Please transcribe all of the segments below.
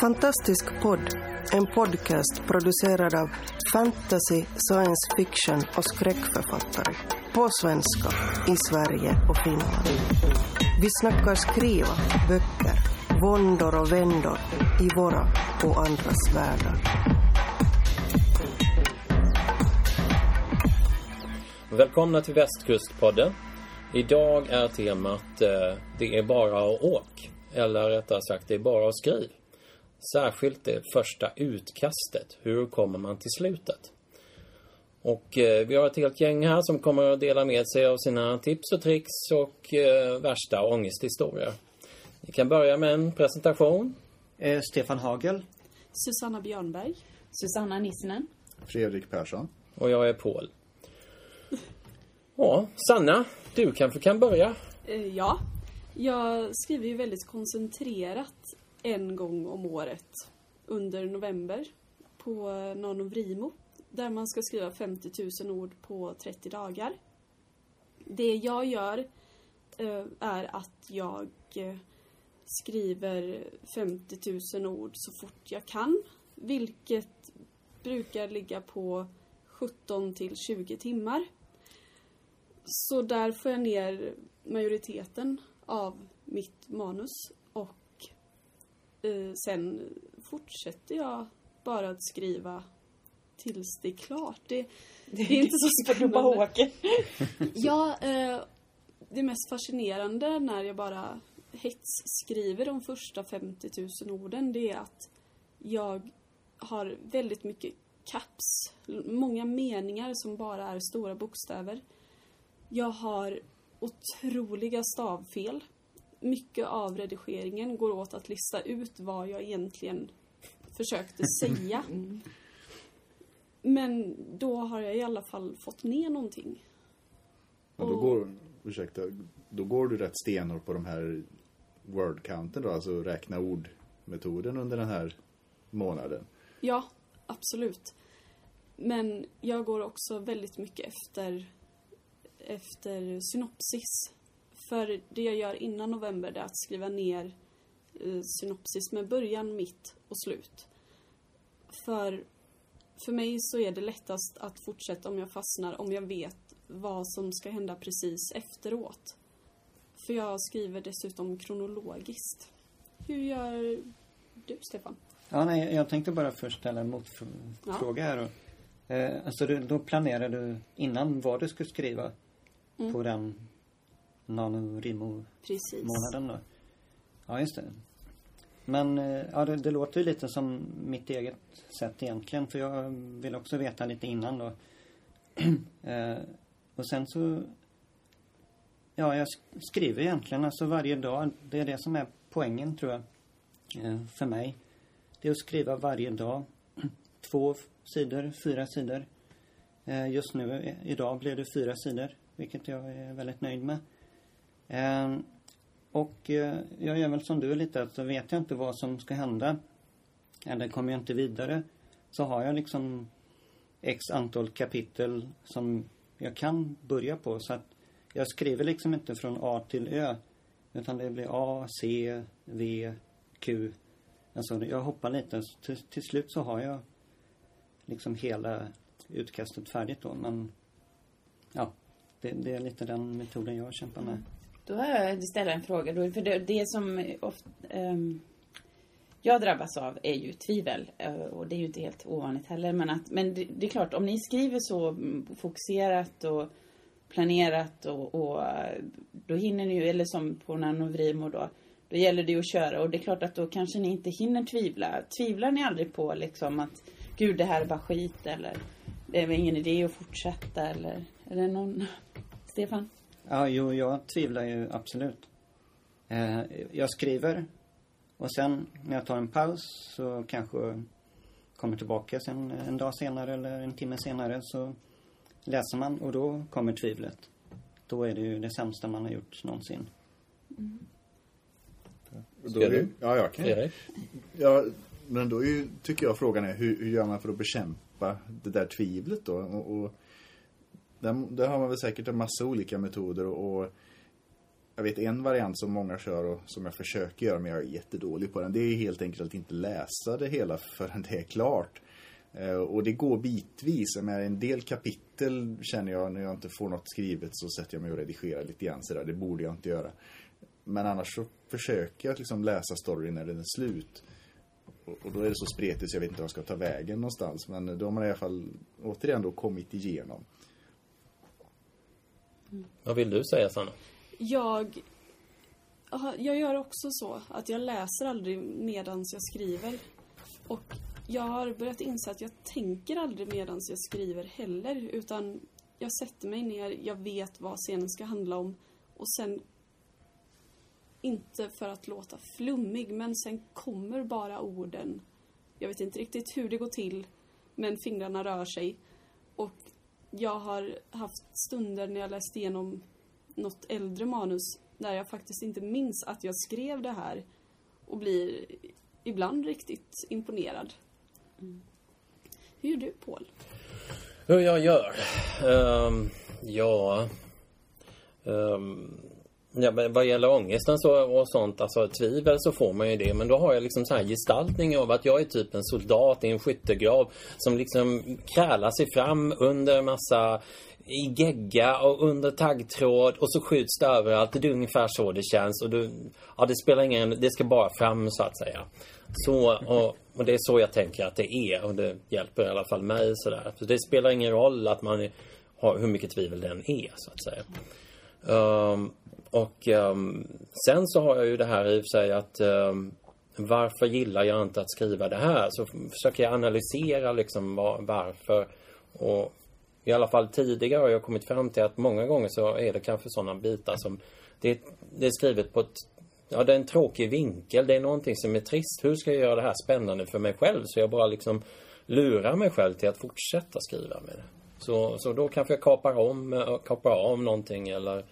Fantastisk podd, en podcast producerad av fantasy, science fiction och skräckförfattare. På svenska, i Sverige och Finland. Vi snackar skriva, böcker, våndor och vändor i våra och andras världar. Välkomna till Västkustpodden. Idag är temat eh, Det är bara att åk. Eller rättare sagt, det är bara att skriv. Särskilt det första utkastet. Hur kommer man till slutet? Och eh, vi har ett helt gäng här som kommer att dela med sig av sina tips och tricks och eh, värsta ångesthistorier. Vi kan börja med en presentation. Eh, Stefan Hagel. Susanna Björnberg. Susanna Nissinen. Fredrik Persson. Och jag är Paul. Ja, Sanna, du kanske kan börja? Eh, ja, jag skriver ju väldigt koncentrerat en gång om året under november på Nanovrimo där man ska skriva 50 000 ord på 30 dagar. Det jag gör eh, är att jag eh, skriver 50 000 ord så fort jag kan, vilket brukar ligga på 17 till 20 timmar. Så där får jag ner majoriteten av mitt manus och sen fortsätter jag bara att skriva tills det är klart. Det, det är inte så spännande. Ja, eh, det mest fascinerande när jag bara hetsskriver de första 50 000 orden det är att jag har väldigt mycket caps, många meningar som bara är stora bokstäver. Jag har otroliga stavfel. Mycket av redigeringen går åt att lista ut vad jag egentligen försökte säga. Men då har jag i alla fall fått ner någonting. Men då Och- går, ursäkta, då går du rätt stenhårt på de här word-counten då, alltså räkna ord-metoden under den här månaden. Ja, absolut. Men jag går också väldigt mycket efter, efter synopsis. För det jag gör innan november är att skriva ner eh, synopsis med början, mitt och slut. För, för mig så är det lättast att fortsätta om jag fastnar, om jag vet vad som ska hända precis efteråt. För jag skriver dessutom kronologiskt. Hur gör du, Stefan? Ja, nej, jag tänkte bara först ställa en motfråga här. Då. Eh, alltså, du, då planerade du innan vad du skulle skriva Mm. på den Nanorimo-månaden Precis. då? Ja, just det. Men eh, ja, det, det låter ju lite som mitt eget sätt egentligen. För jag vill också veta lite innan då. eh, och sen så... Ja, jag sk- skriver egentligen alltså varje dag. Det är det som är poängen tror jag. Eh, för mig. Det är att skriva varje dag. Två sidor, fyra sidor. Eh, just nu, idag blev det fyra sidor. Vilket jag är väldigt nöjd med. Eh, och eh, jag gör väl som du lite, att så vet jag inte vad som ska hända. Eller kommer jag inte vidare. Så har jag liksom x antal kapitel som jag kan börja på. Så att jag skriver liksom inte från A till Ö. Utan det blir A, C, V, Q. Alltså jag hoppar lite. Så Till, till slut så har jag liksom hela utkastet färdigt då. Men ja, det, det är lite den metoden jag kämpar med. Då har jag ställa en fråga. Då, för det, det som ofta, um, ehm, jag drabbas av är ju tvivel. Eh, och det är ju inte helt ovanligt heller. Men, att, men det, det är klart, om ni skriver så fokuserat och planerat och, och då hinner ni ju, eller som på Nanovrimo då, då gäller det ju att köra. Och det är klart att då kanske ni inte hinner tvivla. Tvivlar ni aldrig på liksom att gud det här är bara skit eller det är ingen idé att fortsätta eller är det någon Stefan? Ja, jo, jag tvivlar ju absolut. Eh, jag skriver och sen när jag tar en paus så kanske kommer tillbaka sen en dag senare eller en timme senare så läser man och då kommer tvivlet. Då är det ju det sämsta man har gjort någonsin. Ska då är, du? Ja, jag kan. Ja, men då är ju, tycker jag frågan är hur, hur gör man för att bekämpa det där tvivlet då? Och, och där, där har man väl säkert en massa olika metoder och, och jag vet en variant som många kör och som jag försöker göra men jag är jättedålig på den. Det är helt enkelt att inte läsa det hela förrän det är klart. Eh, och det går bitvis. Med en del kapitel känner jag när jag inte får något skrivet så sätter jag mig och redigerar lite grann sådär. Det borde jag inte göra. Men annars så försöker jag liksom läsa storyn när den är slut. Och då är det så spretigt så jag vet inte var jag ska ta vägen någonstans. Men då har man i alla fall återigen då kommit igenom. Vad vill du säga Sanna? Jag, jag gör också så att jag läser aldrig medans jag skriver. Och jag har börjat inse att jag tänker aldrig medans jag skriver heller. Utan jag sätter mig ner, jag vet vad scenen ska handla om. Och sen, inte för att låta flummig, men sen kommer bara orden. Jag vet inte riktigt hur det går till, men fingrarna rör sig. Jag har haft stunder när jag läst igenom något äldre manus där jag faktiskt inte minns att jag skrev det här och blir ibland riktigt imponerad. Hur gör du, Paul? Hur jag gör? Ehm, ja... Um, ja, men vad gäller ångesten så, och sånt, alltså tvivel så får man ju det. Men då har jag liksom så här gestaltning av att jag är typ en soldat i en skyttegrav som liksom krälar sig fram under massa i gegga och under taggtråd och så skjuts det överallt. Det är ungefär så det känns. Och du, ja, det spelar ingen det ska bara fram så att säga. Så, och, och det är så jag tänker att det är och det hjälper i alla fall mig sådär. Så det spelar ingen roll att man har hur mycket tvivel den är så att säga. Um, och um, sen så har jag ju det här i och för sig att um, varför gillar jag inte att skriva det här? Så försöker jag analysera liksom var, varför. Och i alla fall tidigare har jag kommit fram till att många gånger så är det kanske sådana bitar som det, det är skrivet på ett Ja, det är en tråkig vinkel. Det är någonting som är trist. Hur ska jag göra det här spännande för mig själv? Så jag bara liksom lurar mig själv till att fortsätta skriva med det. Så, så då kanske jag kapar om, kapar av någonting eller,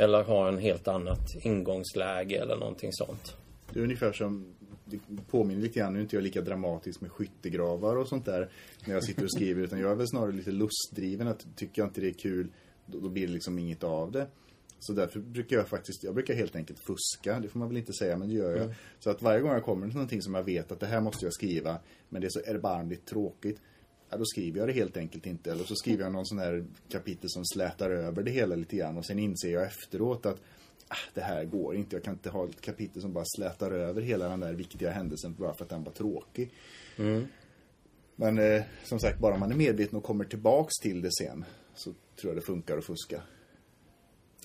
eller har en helt annat ingångsläge eller någonting sånt. Det är ungefär som det påminner lite grann, nu är inte jag lika dramatisk med skyttegravar och sånt där när jag sitter och skriver utan jag är väl snarare lite lustdriven att tycker jag inte det är kul då, då blir det liksom inget av det. Så därför brukar jag faktiskt, jag brukar helt enkelt fuska. Det får man väl inte säga, men det gör jag. Mm. Så att varje gång jag kommer till någonting som jag vet att det här måste jag skriva, men det är så erbarmligt tråkigt. Ja, då skriver jag det helt enkelt inte. Eller så skriver jag någon sån här kapitel som slätar över det hela lite grann. Och sen inser jag efteråt att ah, det här går inte. Jag kan inte ha ett kapitel som bara slätar över hela den där viktiga händelsen bara för att den var tråkig. Mm. Men eh, som sagt, bara man är medveten och kommer tillbaks till det sen så tror jag det funkar att fuska.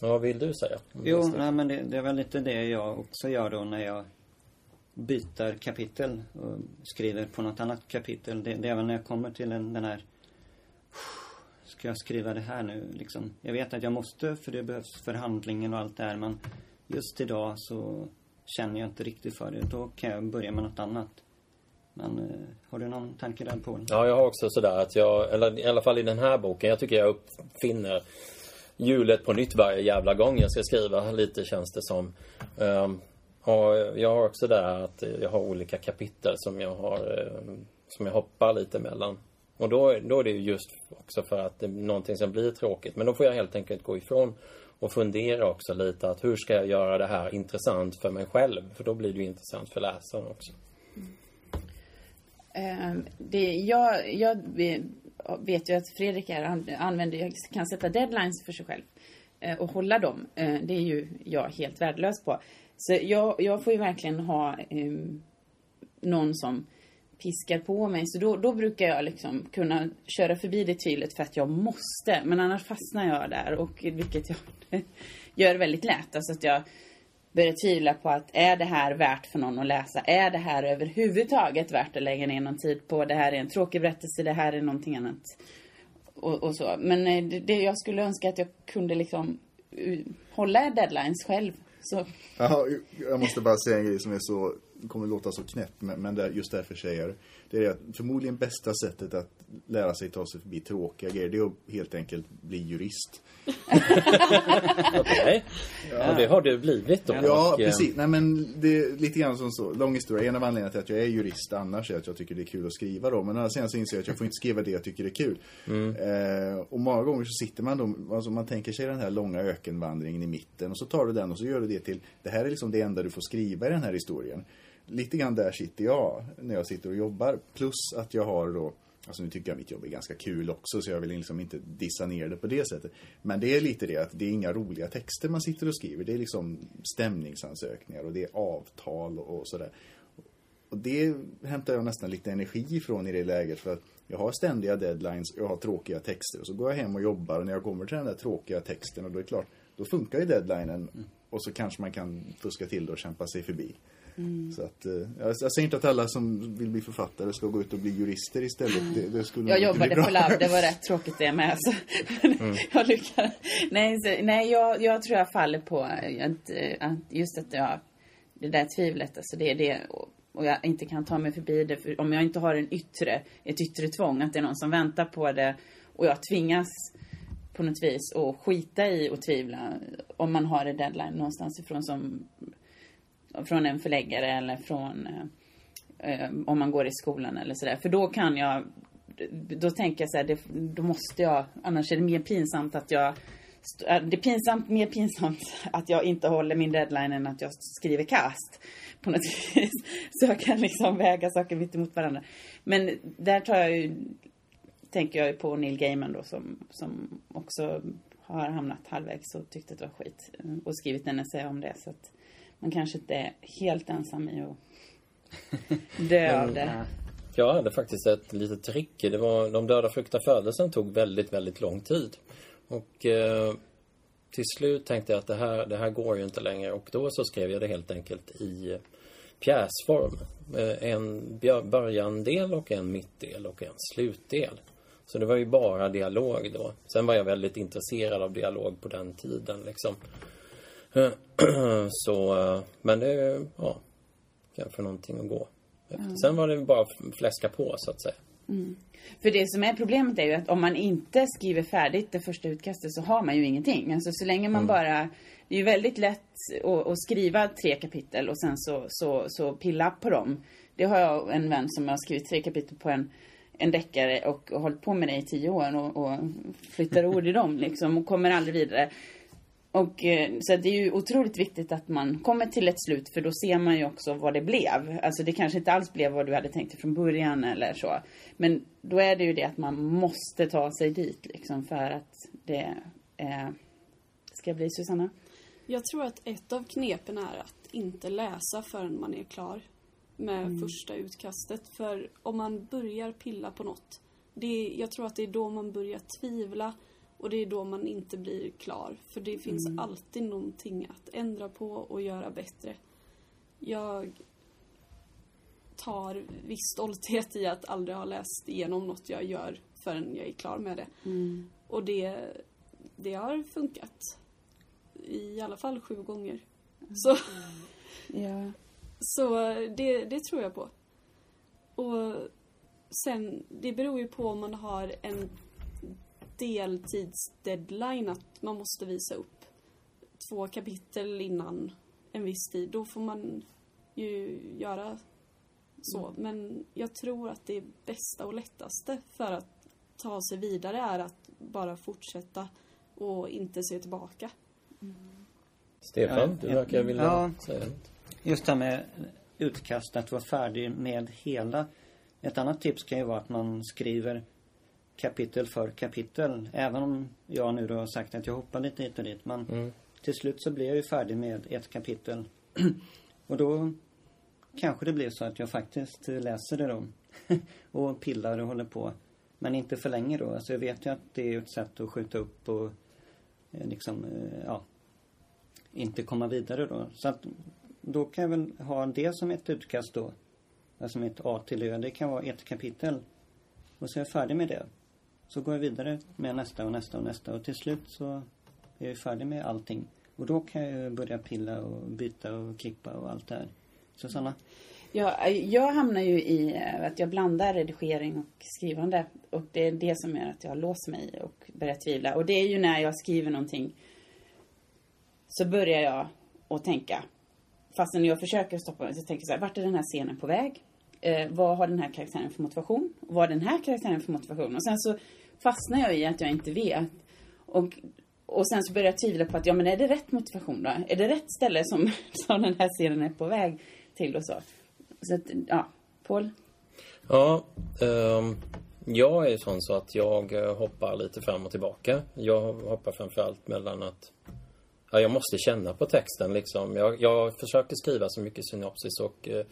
Ja, vad vill du säga? Jo, nej, men det, det är väl lite det jag också gör då när jag byter kapitel och skriver på något annat kapitel. Det, det är väl när jag kommer till en, den här Ska jag skriva det här nu liksom? Jag vet att jag måste för det behövs förhandlingen och allt det här men just idag så känner jag inte riktigt för det. Då kan jag börja med något annat. Men eh, har du någon tanke där på? Ja, jag har också sådär att jag, eller i alla fall i den här boken, jag tycker jag uppfinner hjulet på nytt varje jävla gång jag ska skriva. Lite känns det som. Um, Ja, jag har också det där att jag har olika kapitel som jag har eh, som jag hoppar lite mellan. Och då, då är det ju just också för att det är någonting som blir tråkigt. Men då får jag helt enkelt gå ifrån och fundera också lite att hur ska jag göra det här intressant för mig själv? För då blir det ju intressant för läsaren också. Mm. det, jag, jag vet ju att Fredrik här använder, kan sätta deadlines för sig själv. Eh, och hålla dem. Eh, det är ju jag helt värdelös på. Så jag, jag får ju verkligen ha um, någon som piskar på mig. Så då, då brukar jag liksom kunna köra förbi det tvivlet för att jag måste. Men annars fastnar jag där. Och vilket jag gör väldigt lätt. Alltså att jag börjar tvivla på att är det här värt för någon att läsa? Är det här överhuvudtaget värt att lägga ner någon tid på? Det här är en tråkig berättelse, det här är någonting annat. Och, och så. Men eh, det, det, jag skulle önska att jag kunde liksom hålla deadlines själv. Så. Jaha, jag måste bara säga en grej som är så kommer låta så knäpp, men, men det, just därför säger jag det. Är förmodligen bästa sättet att lära sig ta sig förbi tråkiga grejer, det är att helt enkelt bli jurist. Okej. Och det har du blivit då? Ja, och, eh, precis. Nej, men det är lite grann som så. Lång historia. En av anledningarna till att jag är jurist annars är att jag tycker det är kul att skriva då. Men sen så inser jag att jag får inte skriva det jag tycker är kul. Eh, och många gånger så sitter man då, alltså man tänker sig den här långa ökenvandringen i mitten. Och så tar du den och så gör du det till, det här är liksom det enda du får skriva i den här historien. Lite grann där sitter jag när jag sitter och jobbar. Plus att jag har då Alltså nu tycker jag mitt jobb är ganska kul också så jag vill liksom inte dissa ner det på det sättet. Men det är lite det att det är inga roliga texter man sitter och skriver. Det är liksom stämningsansökningar och det är avtal och, sådär. Och det hämtar jag nästan lite energi ifrån i det läget för att jag har ständiga deadlines och jag har tråkiga texter. Och så går jag hem och jobbar och när jag kommer till den där tråkiga texten och då är det klart, då funkar ju deadlinen. Mm. Och så kanske man kan fuska till det och kämpa sig förbi. Så att, eh, jag, jag säger inte att alla som vill bli författare ska gå ut och bli jurister istället. Det, det skulle Jag jobbade på labb, det var rätt tråkigt det med. Så. jag lyckades. Nej, så, nej jag, jag tror jag faller på att, att just att jag, det där tvivlet, alltså det är det och, och jag inte kan ta mig förbi det. För om jag inte har en yttre, ett yttre tvång, att det är någon som väntar på det och jag tvingas på något vis och skita i och tvivla om man har en deadline någonstans ifrån som från en förläggare eller från eh, om man går i skolan eller sådär. För då kan jag, då tänker jag så här, det, då måste jag, annars är det mer pinsamt att jag eh, det är pinsamt, mer pinsamt att jag inte håller min deadline än att jag skriver kast. På något vis. Så jag kan liksom väga saker mitt emot varandra. Men där tar jag ju, tänker jag på Neil Gaiman då som, som också har hamnat halvvägs och tyckte att det var skit. eh, Och skrivit en essä om det. Så att man kanske inte är helt ensam i att dö av det. Jag hade faktiskt ett litet trick. Det var De döda fruktar födelsen tog väldigt, väldigt lång tid. Och eh, till slut tänkte jag att det här, det här går ju inte längre. Och då så skrev jag det helt enkelt i pjäsform. Eh, En börjandel och en mittdel och en slutdel. Så det var ju bara dialog då. Sen var jag väldigt intresserad av dialog på den tiden liksom. Så, men det, ja, kanske någonting att gå efter. Sen var det bara fläska på så att säga. För det som är problemet är ju att om man inte skriver färdigt det första utkastet så har man ju ingenting. Alltså så länge man bara... Det är ju väldigt lätt att, att skriva tre kapitel och sen så, så, så pilla på dem. Det har jag en vän som har skrivit tre kapitel på en, en deckare och, och hållit på med det i tio år och, och flyttar ord i dem liksom och kommer aldrig vidare. Och eh, så det är ju otroligt viktigt att man kommer till ett slut för då ser man ju också vad det blev. Alltså det kanske inte alls blev vad du hade tänkt från början eller så. Men då är det ju det att man måste ta sig dit liksom för att det eh, ska bli Susanna. Jag tror att ett av knepen är att inte läsa förrän man är klar med första utkastet. För om man börjar pilla på något, det är, jag tror att det är då man börjar tvivla och det är då man inte blir klar. För det finns alltid någonting att ändra på och göra bättre. Jag tar viss stolthet i att aldrig ha läst igenom något jag gör förrän jag är klar med det. Och det, det har funkat. I alla fall sju gånger. Så, Ja. Så det, det tror jag på. Och sen, det beror ju på om man har en deltidsdeadline att man måste visa upp två kapitel innan en viss tid. Då får man ju göra så. Men jag tror att det bästa och lättaste för att ta sig vidare är att bara fortsätta och inte se tillbaka. Stefan, Ja, du verkar vilja Ja. säga något. Just det här med utkast, att vara färdig med hela. Ett annat tips kan ju vara att man skriver kapitel för kapitel. Även om jag nu då har sagt att jag hoppar lite hit och dit. Men Mm. till slut så blir jag ju färdig med ett kapitel. och då kanske det blir så att jag faktiskt läser det då. och pillar och håller på. Men inte för länge då. Alltså jag vet ju att det är ett sätt att skjuta upp och eh, liksom, eh, ja, inte komma vidare då. Så att då kan jag väl ha det som ett utkast då. Alltså mitt A till Ö. Det kan vara ett kapitel. Och så är jag färdig med det. Så går jag vidare med nästa och nästa och nästa. Och till slut så är jag färdig med allting. Och då kan jag börja pilla och byta och klippa och allt det här. Susanna? Ja, jag hamnar ju i eh, att jag blandar redigering och skrivande. Och det är det som gör att jag låser mig och börjar tvivla. Och det är ju när jag skriver någonting så börjar jag att tänka. Fastän jag försöker stoppa mig så tänker jag så här, vart är den här scenen på väg? Eh, vad har den här karaktären för motivation? Vad har den här karaktären för motivation? Och sen så fastnar jag i att jag inte vet. Och, och sen så börjar jag tvivla på att, ja men är det rätt motivation då? Är det rätt ställe som, som den här scenen är på väg till och så? Så att, ja, Paul? Ja, um, jag är ju sån så att jag eh, hoppar lite fram och tillbaka. Jag hoppar framförallt mellan att Ja, jag måste känna på texten liksom. Jag, jag försöker skriva så mycket synopsis och, eh,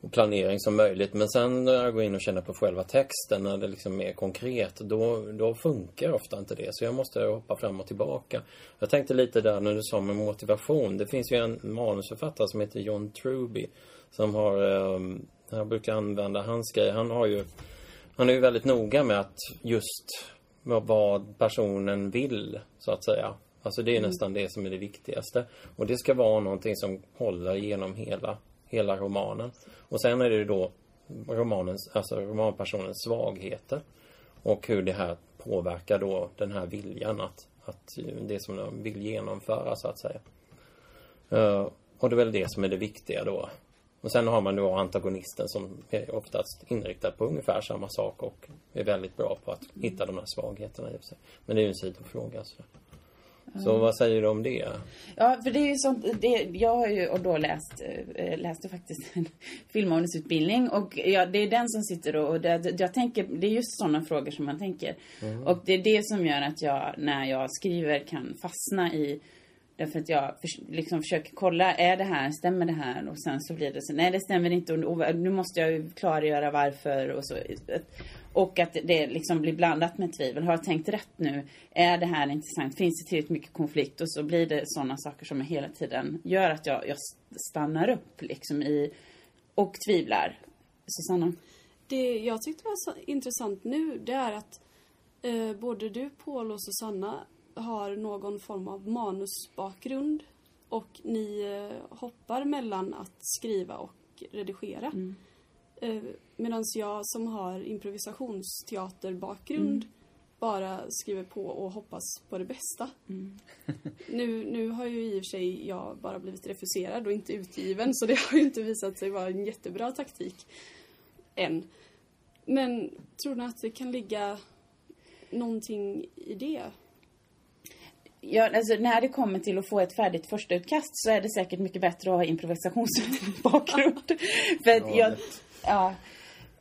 och planering som möjligt. Men sen när jag går in och känner på själva texten, när det liksom är konkret, då, då funkar ofta inte det. Så jag måste hoppa fram och tillbaka. Jag tänkte lite där när du sa med motivation. Det finns ju en manusförfattare som heter John Truby. Som har, ehm, jag brukar använda hans grej. Han har ju, han är ju väldigt noga med att just vad personen vill, så att säga. Alltså det är nästan det som är det viktigaste. Och det ska vara någonting som håller genom hela, hela romanen. Och sen är det då romanens, alltså romanpersonens svagheter. Och hur det här påverkar då den här viljan att, att det som de vill genomföra så att säga. Uh, och det är väl det som är det viktiga då. Och sen har man då antagonisten som är oftast inriktad på ungefär samma sak och är väldigt bra på att hitta de här svagheterna i sig. Men det är ju en sidofråga. Så. Så vad säger du om det? Ja, för det är ju sånt, det, jag har ju och då läst, äh, läste faktiskt en filmmanusutbildning och ja, det är den som sitter och, och det, jag tänker, det är just sådana frågor som man tänker. Mm. Och det är det som gör att jag, när jag skriver, kan fastna i Därför att jag för, liksom försöker kolla, är det här, stämmer det här? Och sen så blir det så, nej det stämmer inte och, och nu måste jag ju klargöra varför och så. Och att det liksom blir blandat med tvivel. Har jag tänkt rätt nu? Är det här intressant? Finns det tillräckligt mycket konflikt? Och så blir det sådana saker som hela tiden gör att jag, jag stannar upp liksom i och tvivlar. Susanna? Det jag tyckte var så intressant nu, det är att eh, både du, Paul och Susanna har någon form av manusbakgrund och ni eh, hoppar mellan att skriva och redigera. Mm. Eh, Medan jag som har improvisationsteaterbakgrund mm. bara skriver på och hoppas på det bästa. Mm. nu, nu har ju i och för sig jag bara blivit refuserad och inte utgiven så det har ju inte visat sig vara en jättebra taktik. Än. Men tror ni att det kan ligga någonting i det? Ja, alltså när det kommer till att få ett färdigt första utkast så är det säkert mycket bättre att ha improvisationsbakgrund. För jag, ja,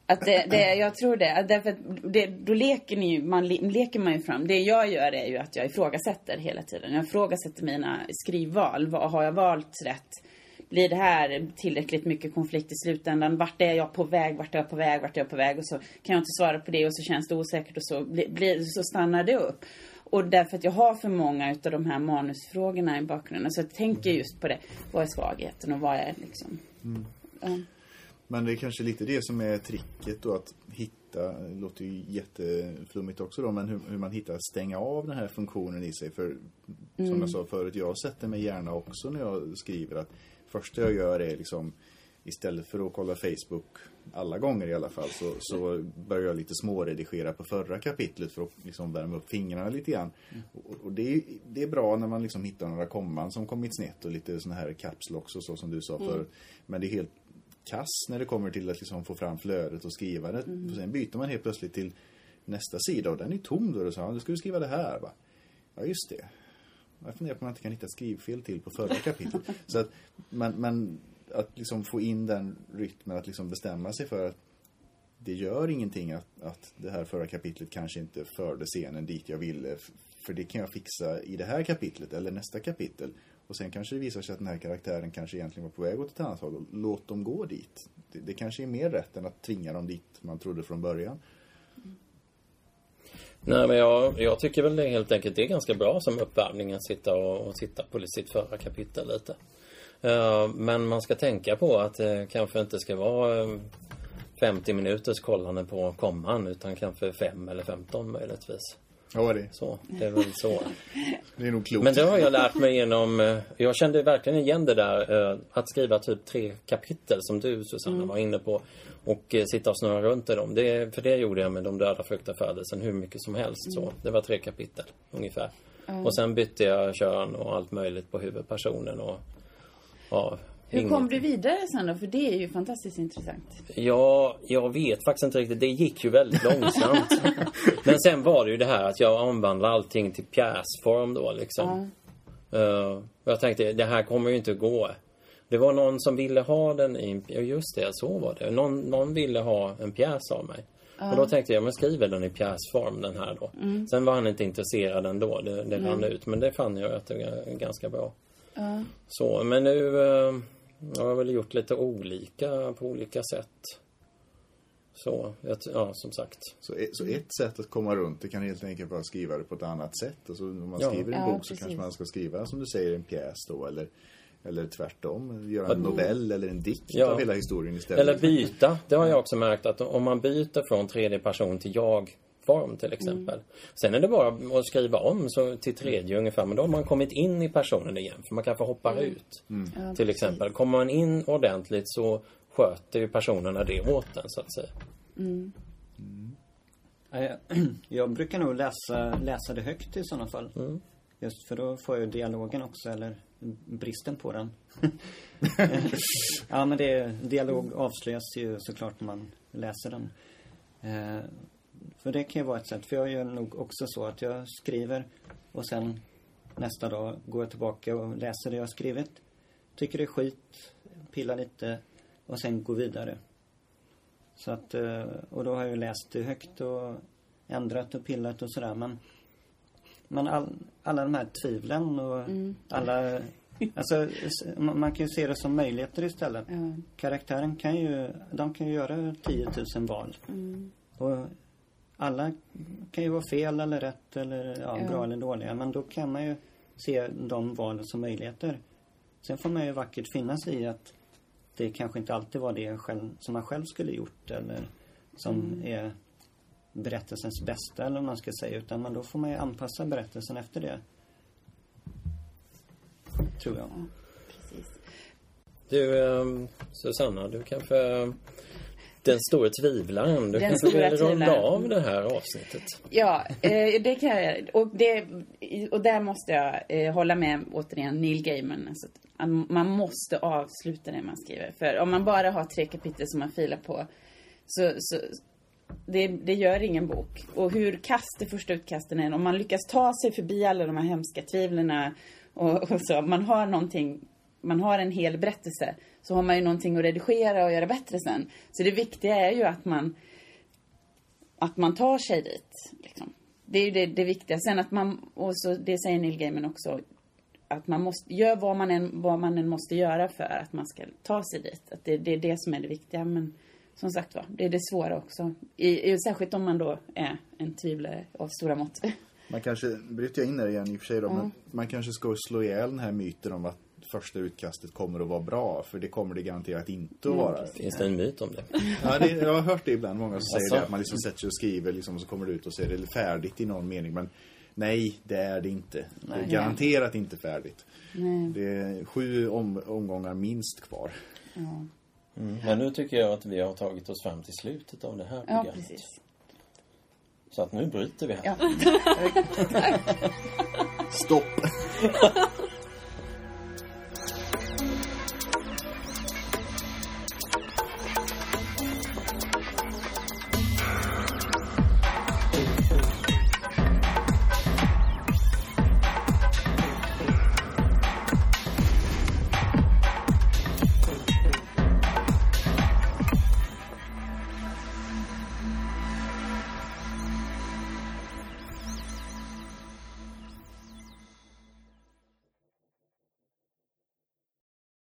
att det, det, jag tror det. Därför att det, då leker, ni, man, leker man ju fram. Det jag gör är ju att jag ifrågasätter hela tiden. Jag ifrågasätter mina skrivval. Vad, har jag valt rätt? Blir det här tillräckligt mycket konflikt i slutändan? Vart är jag på väg? Vart är jag på väg? Vart är jag på väg? Och så kan jag inte svara på det och så känns det osäkert och så, blir, så stannar det upp. Och därför att jag har för många utav de här manusfrågorna i bakgrunden. Så jag tänker just på det. Vad är svagheten och vad är liksom... Mm. Ja. Men det är kanske lite det som är tricket då att hitta, det låter ju jätteflummigt också då, men hur, hur man hittar stänga av den här funktionen i sig. För som mm. jag sa förut, jag sätter mig gärna också när jag skriver att första jag gör är liksom istället för att kolla Facebook alla gånger i alla fall så, så börjar jag lite småredigera på förra kapitlet för att liksom värma upp fingrarna lite grann. Mm. Och, och det, är, det är bra när man liksom hittar några komman som kommit snett och lite såna här caps locks och så som du sa mm. förut. Men det är helt kass när det kommer till att liksom få fram flödet och skriva det. Mm. Och sen byter man helt plötsligt till nästa sida och den är tom då. Och så, då ska du skriva det här va? Ja just det. Jag funderar på om man inte kan hitta skrivfel till på förra kapitlet. så att, men, men att liksom få in den rytmen att liksom bestämma sig för att det gör ingenting att, att det här förra kapitlet kanske inte förde scenen dit jag ville. För det kan jag fixa i det här kapitlet eller nästa kapitel. Och sen kanske det visar sig att den här karaktären kanske egentligen var på väg åt ett annat håll. Låt dem gå dit. Det, det kanske är mer rätt än att tvinga dem dit man trodde från början. Nej men jag, jag tycker väl det helt enkelt det är ganska bra som uppvärmning att sitta och, och titta på sitt förra kapitel lite. Uh, men man ska tänka på att det kanske inte ska vara eh, 50 minuters kollande på komman utan kanske 5 eller 15 möjligtvis. Ja, det, Så, det är väl så. det är nog klokt. Men det har jag lärt mig genom... eh, Jag kände verkligen igen det där eh, att skriva typ tre kapitel som du Susanna var inne på. Och eh, sitta och snurra runt i dem. Det, för det gjorde jag med De döda fruktar födelsen hur mycket som helst. Så. Det var tre kapitel ungefär. Och sen bytte jag kön och allt möjligt på huvudpersonen. Och, ja, Hur inget- kom du vidare sen då? För det är ju fantastiskt intressant. Ja, jag vet faktiskt inte riktigt. Det gick ju väldigt långsamt. Men sen var det ju det här att jag omvandlade allting till pjäsform då liksom. Eh, och jag tänkte, det här kommer ju inte att gå. Det var någon som ville ha den i en... Ja, just det, så var det. Någon, någon ville ha en pjäs av mig. Och då tänkte jag, men skriver den i pjäsform den här då. Sen var han inte intresserad ändå. Det, det rann ut. Men det fann jag att det var ganska bra. Så, men nu eh, har jag väl gjort lite olika på olika sätt. Så, jag t- ja som sagt. Så, ett- så ett sätt att komma runt det kan helt enkelt vara att skriva det på ett annat sätt. Alltså, om man Ja. skriver en Ja, bok så precis. kanske man ska skriva, som du säger, en pjäs då. Eller, eller tvärtom, göra en novell eller en dikt Ja. av hela historien istället. Eller byta. Det har jag också märkt att om man byter från tredje person till jag-form till exempel. Sen är det bara att skriva om så till tredje ungefär. Men då har man kommit in i personen igen. För man kanske hoppar ut. Till exempel. Kommer man in ordentligt så sköter ju personerna det åt en så att säga. Ja, jag- Jag brukar nog läsa, läsa det högt i sådana fall. Mm. Just för då får jag dialogen också, eller bristen på den. ja men det, dialog avslöjas ju såklart när man läser den. Eh, för det kan ju vara ett sätt, för jag gör nog också så att jag skriver och sen nästa dag går jag tillbaka och läser det jag har skrivit. Tycker det är skit, pillar lite och sen går vidare. Så att, eh, och då har jag ju läst det högt och ändrat och pillat och sådär men Men all, alla de här tvivlen och alla Alltså man kan ju se det som möjligheter istället. Ja. Karaktären kan ju, de kan ju göra 10 000 val. Och alla kan ju vara fel eller rätt eller ja, Ja. bra eller dåliga. Men då kan man ju se de valen som möjligheter. Sen får man ju vackert finna sig i att det kanske inte alltid var det själv, som man själv skulle gjort eller som är berättelsens bästa eller vad man ska säga. Utan man, då får man ju anpassa berättelsen efter det. Tror jag. Precis. Du, ehm, Susanna, du kanske... Den stora tvivlaren. Du Den stora vill runda av det här avsnittet. Ja, eh, det kan jag. Och, det, och där måste jag eh, hålla med återigen Neil Gaiman. Alltså, man måste avsluta det man skriver. För om man bara har tre kapitel som man filar på så, så det, det gör ingen bok. Och hur kast det första utkasten är, om man lyckas ta sig förbi alla de här hemska tvivlen och, och så. Man har någonting, man har en hel berättelse. Så har man ju någonting att redigera och göra bättre sen. Så det viktiga är ju att man att man tar sig dit. Liksom. Det är ju det, det viktiga. Sen att man, och så det säger Neil Gaiman också, att man måste, gör vad man, än, vad man än måste göra för att man ska ta sig dit. Att det, det är det som är det viktiga. Men som sagt var, det är det svåra också. I, i, särskilt om man då är en tvivlare av stora mått. Man kanske, bryter jag in där igen i och för sig då, men man kanske ska slå ihjäl den här myten om att första utkastet kommer att vara bra. För det kommer det garanterat inte att vara. Finns det en myt om det? Ja, det, jag har hört det ibland. Många som säger det, att man liksom sätter sig och skriver liksom, och så kommer det ut och så är det färdigt i någon mening. Men nej, det är det inte. Det är garanterat inte färdigt. Nej. Det är sju om, omgångar minst kvar. Ja, Mm. Men nu tycker jag att vi har tagit oss fram till slutet av det här ja programmet. precis. Så att nu bryter vi här. Ja. Stopp!